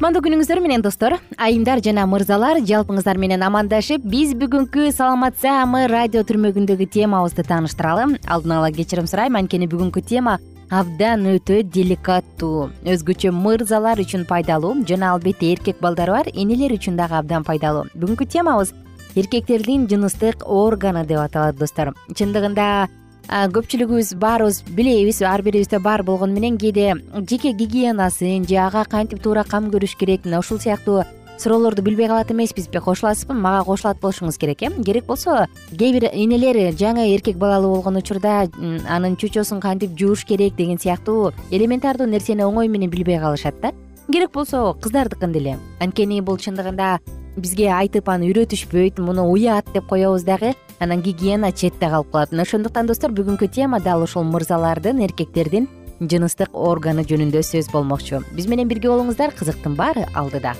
кутмандуу күнүңүздөр менен достор. Айымдар жана мырзалар жалпыңыздар менен амандашып биз бүгүнкү саламатсаамы радио түрмөгүндөгү темабызды тааныштыралы алдын ала кечирим сурайм анткени бүгүнкү тема абдан өтө деликаттуу. Өзгөчө мырзалар үчүн пайдалуу жана албетте эркек балдары бар энелер үчүн дагы абдан пайдалуу. Бүгүнкү темабыз эркектердин жыныстык органы деп аталат достор. Чындыгында көпчүлүгүбүз баарыбыз билебиз ар бирибизде бар болгону менен кээде жеке гигиенасын же ага кантип туура кам көрүш керек мына ушул сыяктуу суроолорду билбей калат эмеспизби кошуласызбы? Мага кошулат болушуңуз керек э? Керек болсо кээ бир энелер жаңы эркек балалуу болгон учурда анын чучосун кантип жууш керек деген сыяктуу элементардуу нерсени оңой менен билбей калышат да. Керек болсо кыздардыкын деле. Анткени бул чындыгында бизге айтып аны үйрөтүшпөйт муну уят деп коебуз дагы. Анан гигиена четте калып калат. Мына ошондуктан достор бүгүнкү тема дал ушул мырзалардын эркектердин жыныстык органы жөнүндө сөз болмокчу. Биз менен бирге болуңуздар кызыктын баары алдыда.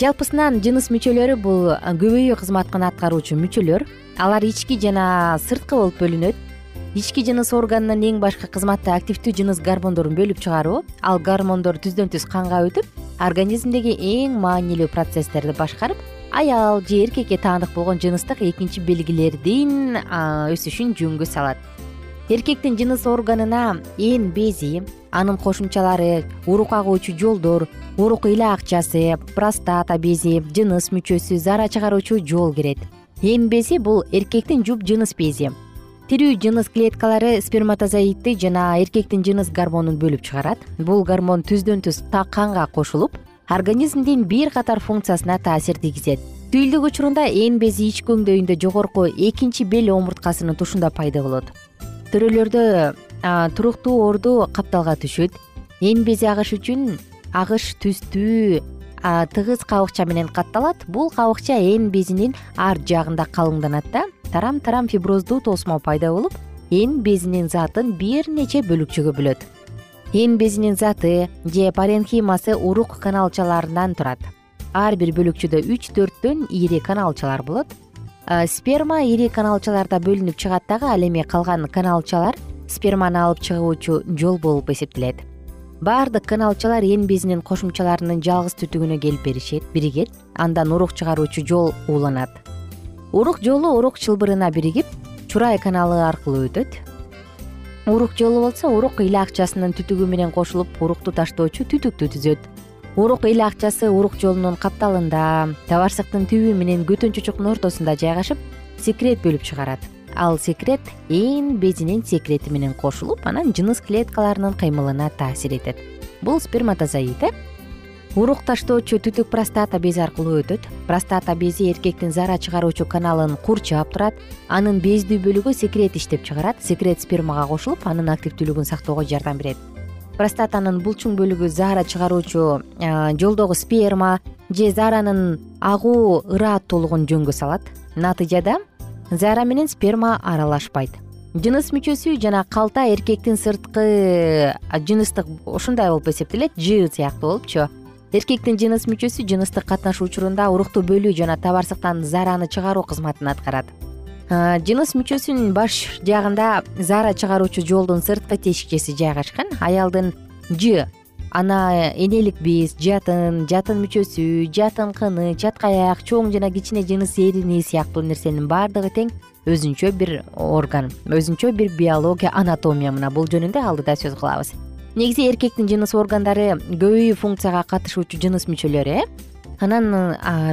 Жалпысынан жыныс мүчөлөрү бул көбөйүү кызматын аткаруучу мүчөлөр алар ички жана сырткы болуп бөлүнөт ички жыныс органынын эң башкы кызматы активдүү жыныс гормондорун бөлүп чыгаруу ал гормондор түздөн түз канга өтүп организмдеги эң маанилүү процесстерди башкарып аял же эркекке таандык болгон жыныстык экинчи белгилердин өсүшүн жөнгө салат. Эркектин жыныс органына эн бези анын кошумчалары урук агуучу жолдор урук ыйлаакчасы простата бези жыныс мүчөсү зара чыгаруучу жол кирет. Эн бези бул эркектин жуп жыныс бези тирүү жыныс клеткалары сперматозоидти жана эркектин жыныс гормонун бөлүп чыгарат. Бул гормон түздөн түз канга кошулуп организмдин бир катар функциясына таасир тийгизет. Түйүлдүк учурунда эн бези ички өңдөйүндө жогорку экинчи бел омурткасынын тушунда пайда болот. Төрөлөрдө туруктуу орду капталга түшөт. Эн бези агыш үчүн агыш түстүү тыгыз кабыкча менен катталат. Бул кабыкча эн безинин ар жагында калыңданат да. Тарам тарам фиброздуу тосмо пайда болуп эн безинин затын бир нече бөлүкчөгө бөлөт. Эн безинин заты же паренхимасы урук каналчаларынан турат. Ар бир бөлүкчөдө үч төрттөн ири каналчалар болот. Сперма ири каналчаларда бөлүнүп чыгат дагы ал эми калган каналчалар сперманы алып чыгуучу жол болуп эсептелет баардык каналчалар эн безинин кошумчаларынын жалгыз түтүгүнө келип беришет. Биригет андан урук чыгаруучу жол ууланат. Урук жолу урук чылбырына биригип чурай каналы аркылуу өтөт. Урук жолу болсо урук ыйлаакчасынын түтүгү менен кошулуп урукту таштоочу түтүктү түзөт. Урук ыйлаакчасы урук жолунун капталында табарсыктын түбү менен көтөн чучуктун ортосунда жайгашып секрет бөлүп чыгарат ал секрет эн безинин секрети менен кошулуп анан жыныс клеткаларынын кыймылына таасир этет. Бул сперматозоид э урук таштоочу түтүк простата бези аркылуу өтөт. Простата бези эркектин зара чыгаруучу каналын курчап турат. Анын бездүү бөлүгү секрет иштеп чыгарат. Секрет спермага кошулуп анын активдүүлүгүн сактоого жардам берет. Простатанын булчуң бөлүгү заара чыгаруучу жолдогу сперма же зааранын агуу ырааттуулугун жөнгө салат. Натыйжада заара менен сперма аралашпайт. Жыныс мүчөсү жана калта эркектин сырткы жыныстык ушундай болуп эсептелет жыы сыяктуу болупчу. Эркектин жыныс мүчөсү жыныстык катнаш учурунда урукту бөлүү жана табарсыктан заараны чыгаруу кызматын аткарат. Жыныс мүчөсүнүн баш жагында заара чыгаруучу жолдун сырткы тешикчеси жайгашкан аялдын ж ана энелик без жатын жатын мүчөсү жатын кыны чатка аяк чоң жана кичине жыныс эрини сыяктуу нерсенин баардыгы тең өзүнчө бир орган өзүнчө бир биология анатомия мына бул жөнүндө алдыда сөз кылабыз. Негизи эркектин жыныс органдары көбөйүү функцияга катышуучу жыныс мүчөлөрү э? Анан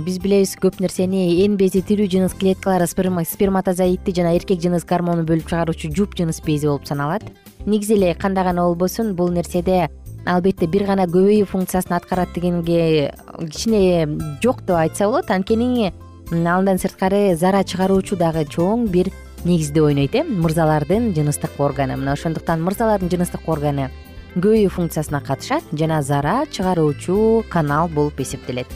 биз билебиз көп нерсени эн бези тирүү жыныс клеткалары сперматозоидти жана эркек жыныс гормонун бөлүп чыгаруучу жуп жыныс бези болуп саналат. Негизи эле кандай гана болбосун бул нерседе албетте бир гана көбөйүү функциясын аткарат дегенге кичине жок деп айтса болот. Анткени андан сырткары зара чыгаруучу дагы чоң бир негизди ойнойт э мырзалардын жыныстык органы. Мына ошондуктан мырзалардын жыныстык органы көбөйүү функциясына катышат жана зара чыгаруучу канал болуп эсептелет.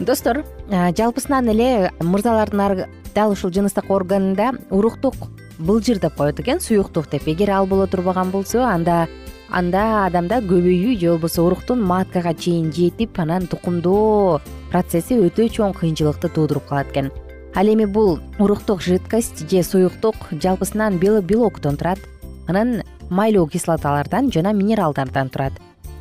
Достор жалпысынан эле мырзалардын дал ушул жыныстык органында уруктук былжыр деп коет экен суюктук деп. Эгер ал боло турбаган болсо анда анда адамда көбөйүү же болбосо уруктун маткага чейин жетип анан тукумдоо процесси өтө чоң кыйынчылыкты туудуруп калат экен ал эми бул уруктук жидкость же суюктук жалпысынан белоктон турат. Анан майлуу кислоталардан жана минералдардан турат.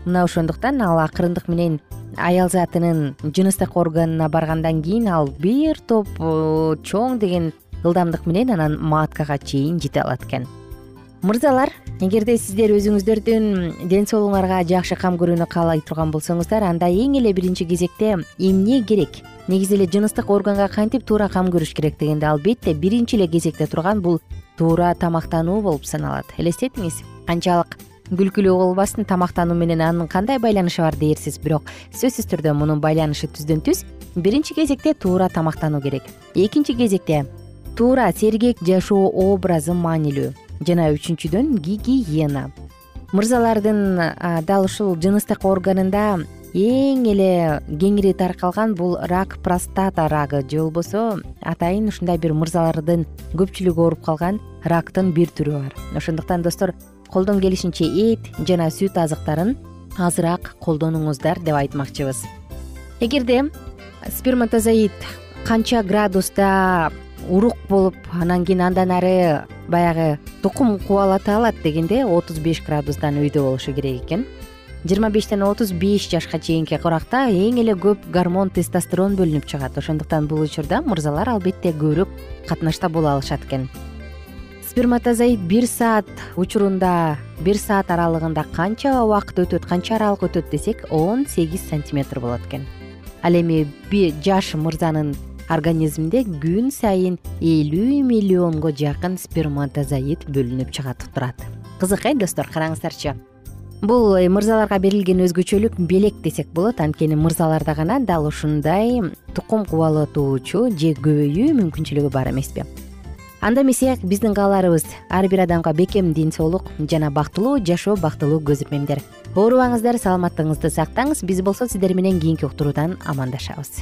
Мына ошондуктан ал акырындык менен аял затынын жыныстык органына баргандан кийин ал бир топ э, чоң деген ылдамдык менен анан маткага чейин жете алат экен мырзалар эгерде сиздер өзүңүздөрдүн ден соолугуңарга жакшы кам көрүүнү каалай турган болсоңуздар анда эң эле биринчи кезекте эмне керек? Негизи эле жыныстык органга кантип туура кам көрүш керек дегенде албетте биринчи эле кезекте турган бул туура тамактануу болуп саналат. Элестетиңиз? Канчалык күлкүлүү болбасын тамактануу менен анын кандай байланышы бар дээрсиз бирок сөзсүз түрдө мунун байланышы түздөн түз. Биринчи кезекте туура тамактануу керек. Экинчи кезекте туура сергек жашоо образы маанилүү жана үчүнчүдөн гигиена мырзалардын дал ушул жыныстык органында эң эле кеңири таркалган бул рак простата рагы же болбосо атайын ушундай бир мырзалардын көпчүлүгү ооруп калган рактын бир түрү бар. Ошондуктан достор колдон келишинче эт жана сүт азыктарын азыраак колдонуңуздар деп айтмакчыбыз. Эгерде сперматозоид канча градуста урук болуп анан кийин андан ары баягы тукум кубалата алат дегенде отуз беш градустан өйдө болушу керек экен. Жыйырма бештен отуз беш жашка чейинки куракта эң эле көп гормон тестостерон бөлүнүп чыгат. Ошондуктан бул учурда мырзалар албетте көбүрөөк катнашта боло алышат экен. Сперматозоид бир саат учурунда бир саат аралыгында канча убакыт өтөт канча аралык өтөт десек он сегиз сантиметр болот экен. Ал эми жаш мырзанын организминде күн сайын элүү миллионго жакын сперматозоид бөлүнүп чыгып турат. Кызык э достор караңыздарчы. Бул э, мырзаларга берилген өзгөчөлүк белек десек болот анткени мырзаларда гана дал ушундай тукум кубалатуучу же көбөйүү мүмкүнчүлүгү бар эмеспи. Анда эмесе биздин кааларыбыз ар бир адамга бекем ден соолук жана бактылуу жашоо бактылуу көз ирмеңдер оорубаңыздар саламаттыгыңызды сактаңыз биз болсо сиздер менен кийинки уктуруудан амандашабыз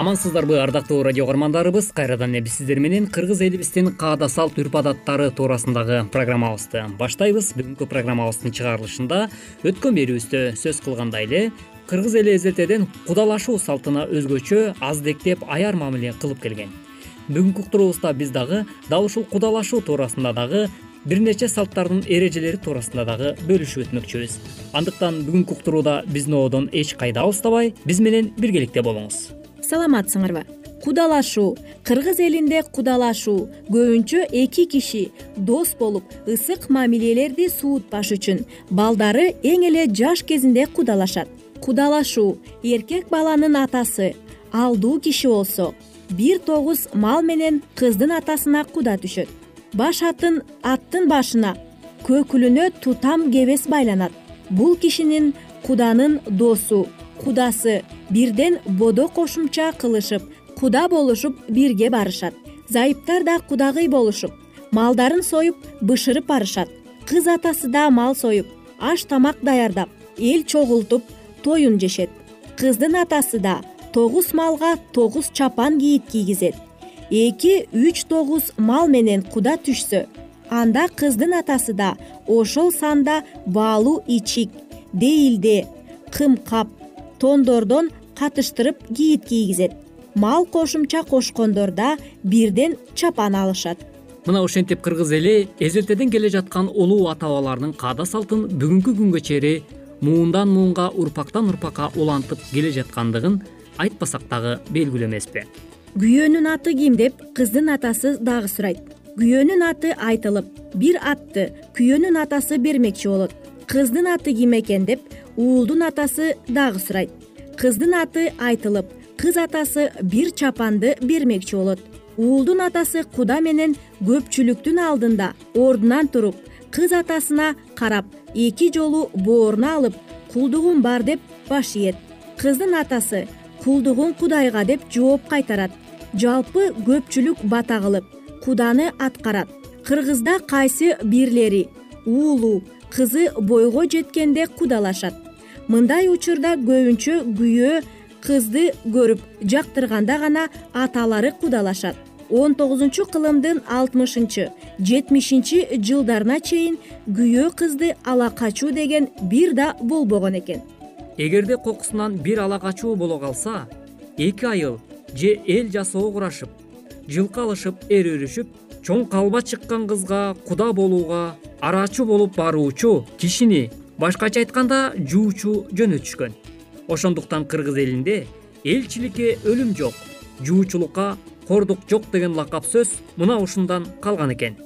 амансыздарбы ардактуу радио каармандарыбыз кайрадан эле биз сиздер менен кыргыз элибиздин каада салт үрп адаттары туурасындагы программабызды баштайбыз. Бүгүнкү программабыздын чыгарылышында өткөн берүүбүздө сөз кылгандай эле кыргыз эли эзелтеден кудалашуу салтына өзгөчө аздектеп аяр мамиле кылып келген. Бүгүнкү уктуруубузда биз дагы дал ушул кудалашуу туурасында дагы бир нече салттардын эрежелери туурасында дагы бөлүшүп өтмөкчүбүз. Андыктан бүгүнкү уктурууда биздин ободон эч кайда алыстабай биз менен биргеликте болуңуз саламатсыңарбы? Кудалашуу кыргыз элинде кудалашуу көбүнчө эки киши дос болуп ысык мамилелерди суутпаш үчүн. Балдары эң эле жаш кезинде кудалашат. Кудалашуу эркек баланын атасы алдуу киши болсо бир тогуз мал менен кыздын атасына куда түшөт? Баш атын аттын башына көкүлүнө тутам кебес байланат. Бул кишинин куданын досу кудасы бирден бодо кошумча кылышып куда болушуп бирге барышат. Зайыптар да кудагый болушуп. Малдарын союп бышырып барышат. Кыз атасы да мал союп аш тамак даярдап эл чогултуп тоюн жешет. Кыздын атасы да тогуз малга тогуз чапан кийит кийгизет. Эки үч тогуз мал менен куда түшсө анда кыздын атасы да ошол санда баалуу ичик дейилде кымкап тондордон катыштырып кийит кийгизет. Мал кошумча кошкондорда бирден чапан алышат. Мына ушентип кыргыз эли эзелтеден келе жаткан улуу ата бабаларынын каада салтын бүгүнкү күнгө чейин муундан муунга урпактан урпакка улантып келе жаткандыгын айтпасак дагы белгилүү эмеспи күйөөнүн аты ким деп кыздын атасы дагы сурайт. Күйөөнүн аты айтылып бир атты күйөөнүн атасы бермекчи болот. Кыздын аты ким экен деп уулдун атасы дагы сурайт кыздын аты айтылып кыз атасы бир чапанды бермекчи болот. Уулдун атасы куда менен көпчүлүктүн алдында ордунан туруп кыз атасына карап эки жолу бооруну алып кулдугум бар деп баш ийет. Кыздын атасы кулдугуң кудайга деп жооп кайтарат. Жалпы көпчүлүк бата кылып куданы аткарат. Кыргызда кайсы бирлери? Уулу кызы бойго жеткенде кудалашат мындай учурда көбүнчө күйөө кызды көрүп жактырганда гана аталары кудалашат. Он тогузунчу кылымдын алтымышынчы жетимишинчи жылдарына чейин күйөө кызды ала качуу деген бир да болбогон экен. Эгерде кокусунан бир ала качуу боло калса эки айыл же эл жасоо курашып жылкы алышып эр өрүшүп чоң калба чыккан кызга куда болууга арачы болуп баруучу кишини башкача айтканда жуучу жөнөтүшкөн ошондуктан кыргыз элинде элчиликке өлүм жок жуучулукка кордук жок деген лакап сөз мына ушундан калган экен.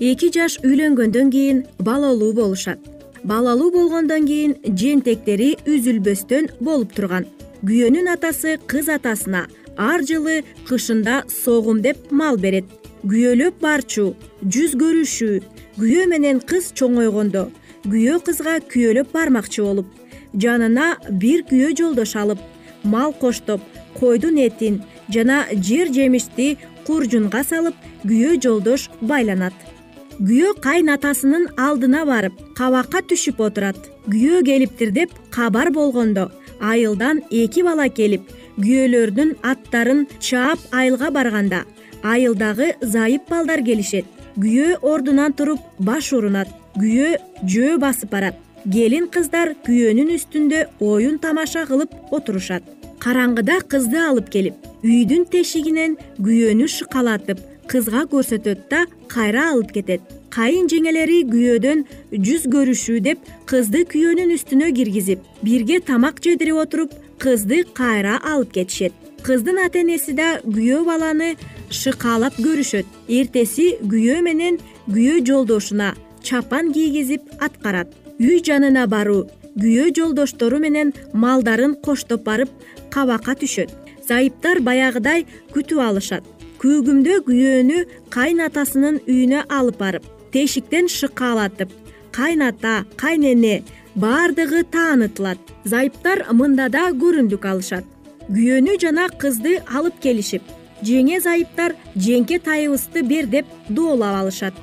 Эки жаш үйлөнгөндөн кийин балалуу болушат. Балалуу болгондон кийин жентектери үзүлбөстөн болуп турган. Күйөөнүн атасы кыз атасына ар жылы кышында согум деп мал берет. Күйөөлөп барчу жүз көрүшүү күйөө менен кыз чоңойгондо күйөө кызга күйөөлөп бармакчы болуп жанына бир күйөө жолдош алып мал коштоп койдун этин жана жер жемишти куржунга салып күйөө жолдош байланат. Күйөө кайнатасынын алдына барып кабакка түшүп отурат. Күйөө келиптир деп кабар болгондо айылдан эки бала келип күйөөлөрдүн аттарын чаап айылга барганда айылдагы зайып балдар келишет. Күйөө ордунан туруп баш урунат күйөө жөө басып барат. Келин кыздар күйөөнүн үстүндө оюн тамаша кылып отурушат. Караңгыда кызды алып келип үйдүн тешигинен күйөөнү шыкалатып кызга көрсөтөт да кайра алып кетет. Кайын жеңелери күйөөдөн жүз көрүшүү деп кызды күйөөнүн үстүнө киргизип бирге тамак жедирип отуруп кызды кайра алып кетишет. Кыздын ата энеси да күйөө баланы шыкаалап көрүшөт. Эртеси күйөө менен күйөө жолдошуна чапан кийгизип аткарат. Үй жанына баруу күйөө жолдоштору менен малдарын коштоп барып кабакка түшөт. Зайыптар баягыдай күтүп алышат. Күүгүмдө күйөөнү кайнатасынын үйүнө алып барып тешиктен шыкаалатып кайната кайнене баардыгы таанытылат. Зайыптар мында да көрүндүк алышат. Күйөөнү жана кызды алып келишип жеңе зайыптар жеңке тайыбызды бер деп доолап алышат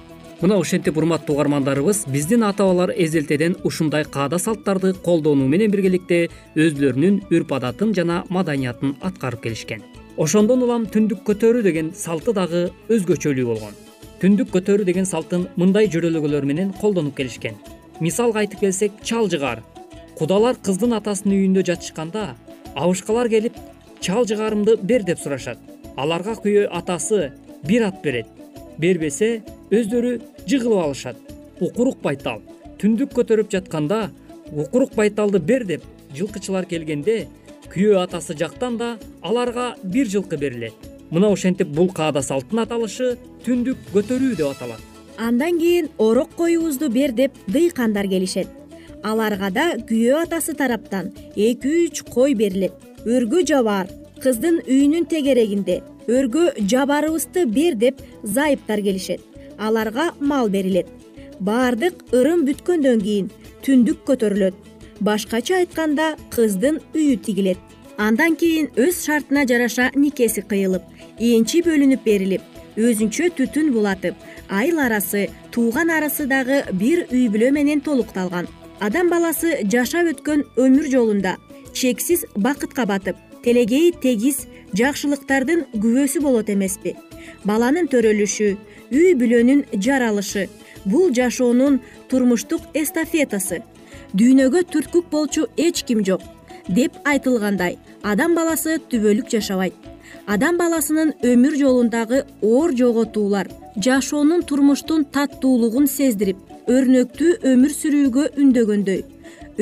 мына ошентип урматтуу угармандарыбыз биздин ата бабалар эзелтеден ушундай каада салттарды колдонуу менен биргеликте өзүлөрүнүн үрп адатын жана маданиятын аткарып келишкен. Ошондон улам түндүк көтөрүү деген салты дагы өзгөчөлүү болгон. Түндүк көтөрүү деген салтын мындай жөрөлгөлөр менен колдонуп келишкен. Мисалга айтып келсек чал жыгаар кудалар кыздын атасынын үйүндө жатышканда абышкалар келип чал жыгарымды бер деп сурашат. Аларга күйөө атасы бир ат берет. Бербесе өздөрү жыгылып алышат. Укурук байтал. Түндүк көтөрүп жатканда укурук байталды бер деп жылкычылар келгенде күйөө атасы жактан да аларга бир жылкы берилет. Мына ошентип бул каада салттын аталышы түндүк көтөрүү деп аталат. Андан кийин орок коюбузду бер деп дыйкандар келишет. Аларга да күйөө атасы тараптан эки үч кой берилет. Өргө жабаар кыздын үйүнүн тегерегинде өргө жабаарыбызды бер деп зайыптар келишет аларга мал берилет. Баардык ырым бүткөндөн кийин түндүк көтөрүлөт. Башкача айтканда кыздын үйү тигилет. Андан кийин өз шартына жараша никеси кыйылып энчи бөлүнүп берилип өзүнчө түтүн булатып айыл арасы тууган арасы дагы бир үй бүлө менен толукталган. Адам баласы жашап өткөн өмүр жолунда чексиз бакытка батып телегейи тегиз жакшылыктардын күбөсү болот эмеспи. Баланын төрөлүшү үй бүлөнүн жаралышы бул жашоонун турмуштук эстафетасы дүйнөгө түрткүк болчу эч ким жок деп айтылгандай адам баласы түбөлүк жашабайт. Адам баласынын өмүр жолундагы оор жоготуулар жашоонун турмуштун таттуулугун сездирип өрнөктүү өмүр сүрүүгө үндөгөндөй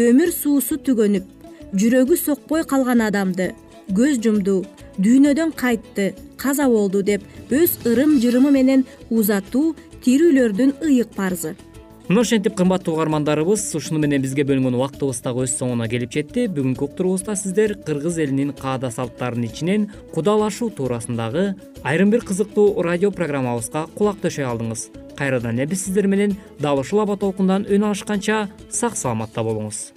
өмүр суусу түгөнүп жүрөгү сокпой калган адамды көз жумду дүйнөдөн кайтты каза болду деп өз ырым жырымы менен узатуу тирүүлөрдүн ыйык парзы мына ошентип кымбаттуу угармандарыбыз ушуну менен бизге бөлүнгөн убактыбыз дагы өз соңуна келип жетти. Бүгүнкү уктуруубузда сиздер кыргыз элинин каада салттарынын ичинен кудалашуу туурасындагы айрым бир кызыктуу радио программабызга кулак төшөй алдыңыз. Кайрадан эле биз сиздер менен дал ушул аба толкундан үн алышканча сак саламатта болуңуз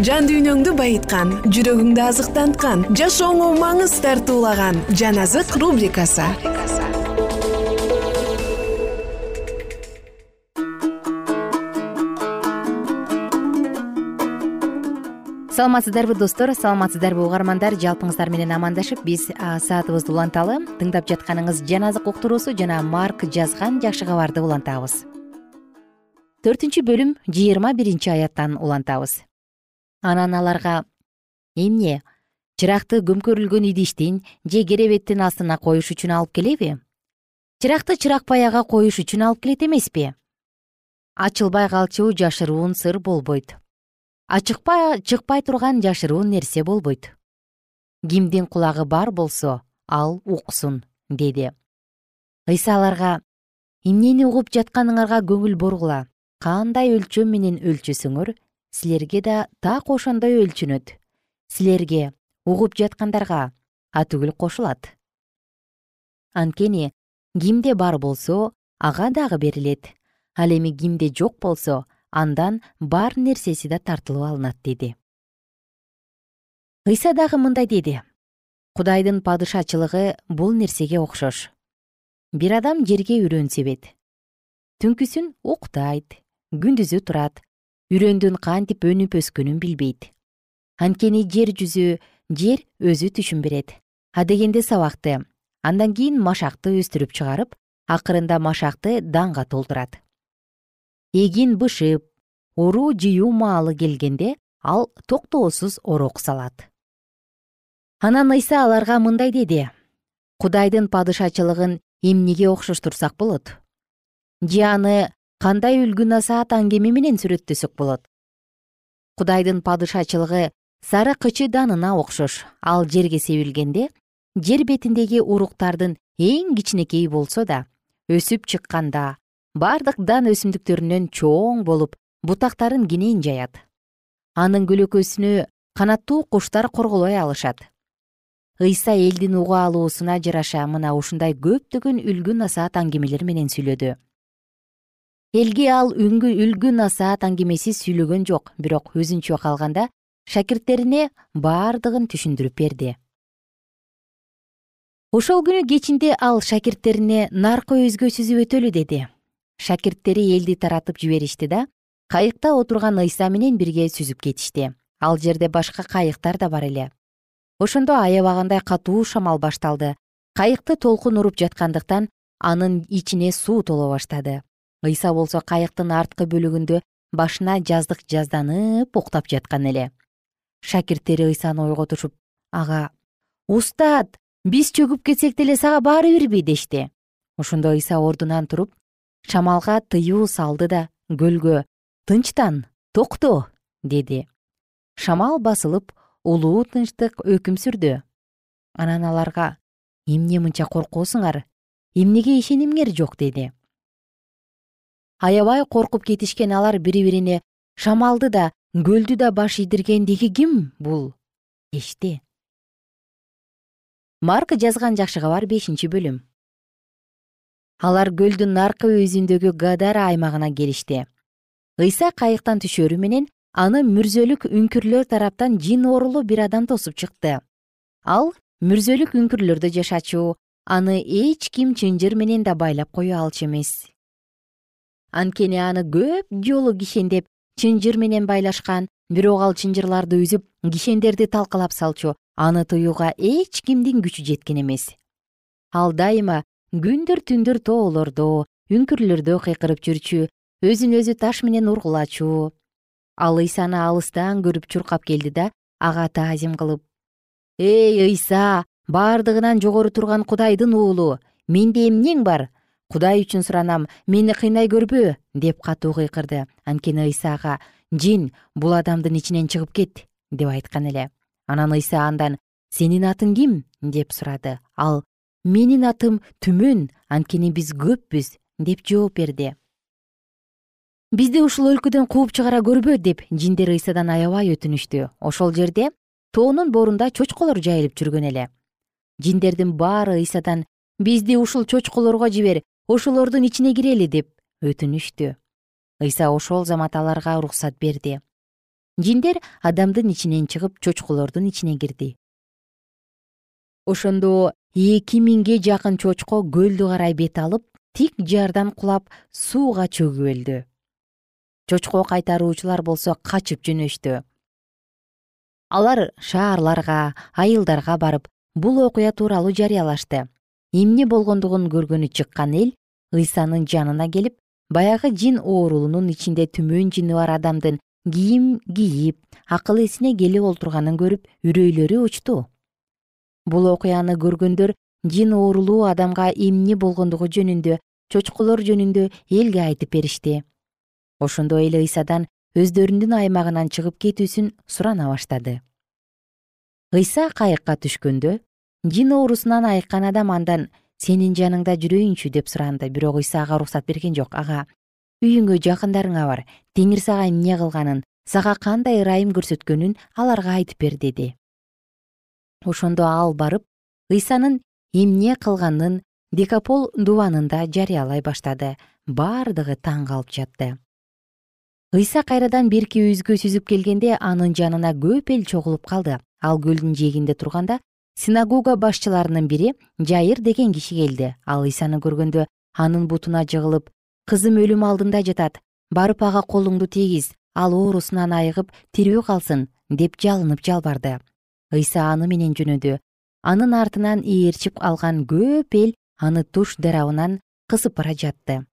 жан дүйнөңдү байыткан жүрөгүңдү азыктанткан жашооңо маңыз тартуулаган жан азык рубрикасы. Саламатсыздарбы достор. Саламатсыздарбы угармандар. Жалпыңыздар менен амандашып биз саатыбызды уланталы тыңдап жатканыңыз жан азык уктуруусу жана марк жазган жакшы кабарды улантабыз. Төртүнчү бөлүм жыйырма биринчи аяттан улантабыз анан аларга эмне чыракты көмкөрүлгөн идиштин же керебеттин астына коюш үчүн алып келеби? Чыракты чырак баяга коюш үчүн алып келет эмеспи? Ачылбай калчу жашыруун сыр болбойт. Ачыкпа чыкпай турган жашыруун нерсе болбойт. Кимдин кулагы бар болсо ал уксун деди. Ыйса аларга эмнени угуп жатканыңарга көңүл бургула кандай өлчөм менен өлчөсөңөр силерге да так ошондой өлчүнөт. Силерге угуп жаткандарга атүгүл кошулат. Анткени кимде бар болсо ага дагы берилет. Ал эми кимде жок болсо андан бар нерсеси да тартылып алынат деди. Ыйса дагы мындай деди. Кудайдын падышачылыгы бул нерсеге окшош. Бир адам жерге үрөн себет түнкүсүн уктайт күндүзү турат үрөндүн кантип өнүп өскөнүн билбейт. Анткени жер жүзү жер өзү түшүн берет. Адегенде сабакты андан кийин машакты өстүрүп чыгарып акырында машакты данга толтурат эгин бышып уруу жыюу маалы келгенде ал токтоосуз орок салат. Анан ыйса аларга мындай деди. Кудайдын падышачылыгын эмнеге окшоштурсак болот? Же аны кандай үлгү насаат аңгеме менен сүрөттөсөк болот? Кудайдын падышачылыгы сары кычы данына окшош. Ал жерге себилгенде жер бетиндеги уруктардын эң кичинекейи болсо да өсүп чыкканда бардык дан өсүмдүктөрүнөн чоң болуп бутактарын кенен жаят. Анын көлөкөсүнө канаттуу куштар корголой алышат. Ыйса элдин уга алуусуна жараша мына ушундай көптөгөн үлгү насаат аңгемелер менен сүйлөдү элге ал үлгү насаат аңгемеси сүйлөгөн жок. Бирок өзүнчө калганда шакирттерине бардыгын түшүндүрүп берди. Ошол күнү кечинде ал шакирттерине наркы өзгө сүзүп өтөлү деди. Шакирттери элди таратып жиберишти да кайыкта отурган ыйса менен бирге сүзүп кетишти. Ал жерде башка кайыктар да бар эле. Ошондо аябагандай катуу шамал башталды. Кайыкты толкун уруп жаткандыктан анын ичине суу толо баштады ыйса болсо кайыктын арткы бөлүгүндө башына жаздык жазданып уктап жаткан эле. Шакирттери ыйсаны ойготушуп ага устат биз чөгүп кетсек деле сага баары бирби дешти ошондо ыйса ордунан туруп шамалга тыюу салды да көлгө тынчтан токто деди. Шамал басылып улуу тынчтык өкүм сүрдү. Анан аларга эмне мынча коркосуңар? Эмнеге ишенимиңер жок? деди аябай коркуп кетишкен алар бири бирине шамалды да көлдү да баш ийдиргендиги ким бул? Дешти марк жазган жакшы кабар бешинчи бөлүм. Алар көлдүн наркы өзүндөгү гадара аймагына келишти. Ыйса кайыктан түшөрү менен аны мүрзөлүк үңкүрлөр тараптан жин оорулуу бир адам тосуп чыкты. Ал мүрзөлүк үңкүрлөрдө жашачу аны эч ким чынжыр менен да байлап кое алчу эмес анткени аны көп жолу кишендеп чынжыр менен байлашкан бирок ал чынжырларды үзүп кишендерди талкалап салчу аны тыюуга эч кимдин күчү жеткен эмес. Ал дайыма күндөр түндөр тоолордо үңкүрлөрдө кыйкырып жүрчү өзүн өзү таш менен ургулачу. Ал ыйсаны алыстан көрүп чуркап келди да ага таазим кылып эй ыйса бардыгынан жогору турган кудайдын уулу менде эмнең бар кудай үчүн суранам мени кыйнай көрбө деп катуу кыйкырды. Анткени ыйса ага жин бул адамдын ичинен чыгып кет деп айткан эле. Анан ыйса андан сенин атың ким? деп сурады. Ал менин атым түмөн анткени биз көппүз деп жооп берди. Бизди ушул өлкөдөн кууп чыгара көрбө деп жиндер ыйсадан аябай өтүнүштү. Ошол жерде тоонун борунда чочколор жайылып жүргөн эле. Жиндердин баары ыйсадан бизди ушул чочколорго жибер ошолордун ичине кирели деп өтүнүштү. Ыйса ошол замат аларга уруксат берди. Жиндер адамдын ичинен чыгып чочколордун ичине кирди. Ошондо эки миңге жакын чочко көлдү карай бет алып тик жардан кулап сууга чөгүп өлдү чочко кайтаруучулар болсо качып жөнөштү. Алар шаарларга айылдарга барып бул окуя тууралуу жарыялашты эмне болгондугун көргөнү чыккан эл ыйсанын жанына келип баягы жин оорулунун ичинде түмөн жини бар адамдын кийим кийип акыл эсине келип олтурганын көрүп үрөйлөрү учту. Бул окуяны көргөндөр жин оорулуу адамга эмне болгондугу жөнүндө чочколор жөнүндө элге айтып беришти. Ошондой эле ыйсадан өздөрүнүн аймагынан чыгып кетүүсүн сурана баштады. Ыйса кайыкка түшкөндө жин оорусунан айыккан адам андан сенин жаныңда жүрөйүнчү? деп суранды. Бирок ыйса ага уруксат берген жок. Ага үйүңө жакындарыңа бар. Теңир сага эмне кылганын сага кандай ырайым көрсөткөнүн аларга айтып бер деди. Ошондо ал барып ыйсанын эмне кылганын декапол дубанында жарыялай баштады. Бардыгы таң калып жатты. Ыйса кайрадан берки үйүзгө сүзүп келгенде анын жанына көп эл чогулуп калды. Ал көлдүн жээгинде турганда синагога башчыларынын бири жайыр деген киши келди. Ал ыйсаны көргөндө анын бутуна жыгылып кызым өлүм алдында жатат барып ага колуңду тийгиз ал оорусунан айыгып тирүү калсын деп жалынып жалбарды. Ыйса аны менен жөнөдү. Анын артынан ээрчип алган көп эл аны туш дарабынан кысып бара жатты.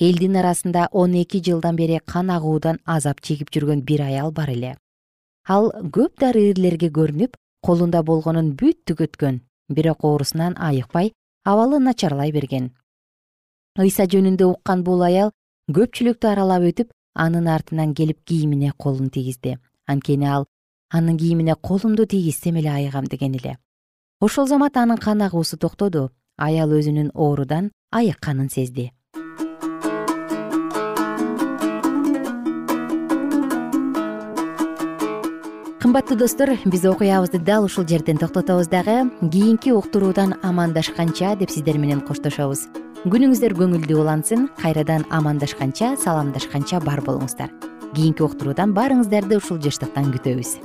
Элдин арасында он эки жылдан бери кан агуудан азап чегип жүргөн бир аял бар эле. Ал көп дарыгерлерге көрүнүп колунда болгонун бүт түгөткөн бирок оорусунан айыкпай абалы начарлай берген. Ыйса жөнүндө уккан бул аял көпчүлүктү аралап өтүп анын артынан келип кийимине колун тийгизди. Анткени ал анын кийимине колумду тийгизсем эле айыгам деген эле. Ошол замат анын кан агуусу токтоду аял өзүнүн оорудан айыкканын сезди кымбаттуу достор биз окуябызды дал ушул жерден токтотобуз дагы. Кийинки уктуруудан амандашканча деп сиздер менен коштошобуз. Күнүңүздөр көңүлдүү улансын кайрадан амандашканча саламдашканча бар болуңуздар. Кийинки уктуруудан баарыңыздарды ушул жыштыктан күтөбүз.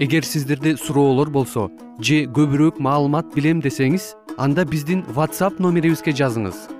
Эгер сиздерде суроолор болсо же көбүрөөк маалымат билем десеңиз анда биздин whatsapp номерибизге жазыңыз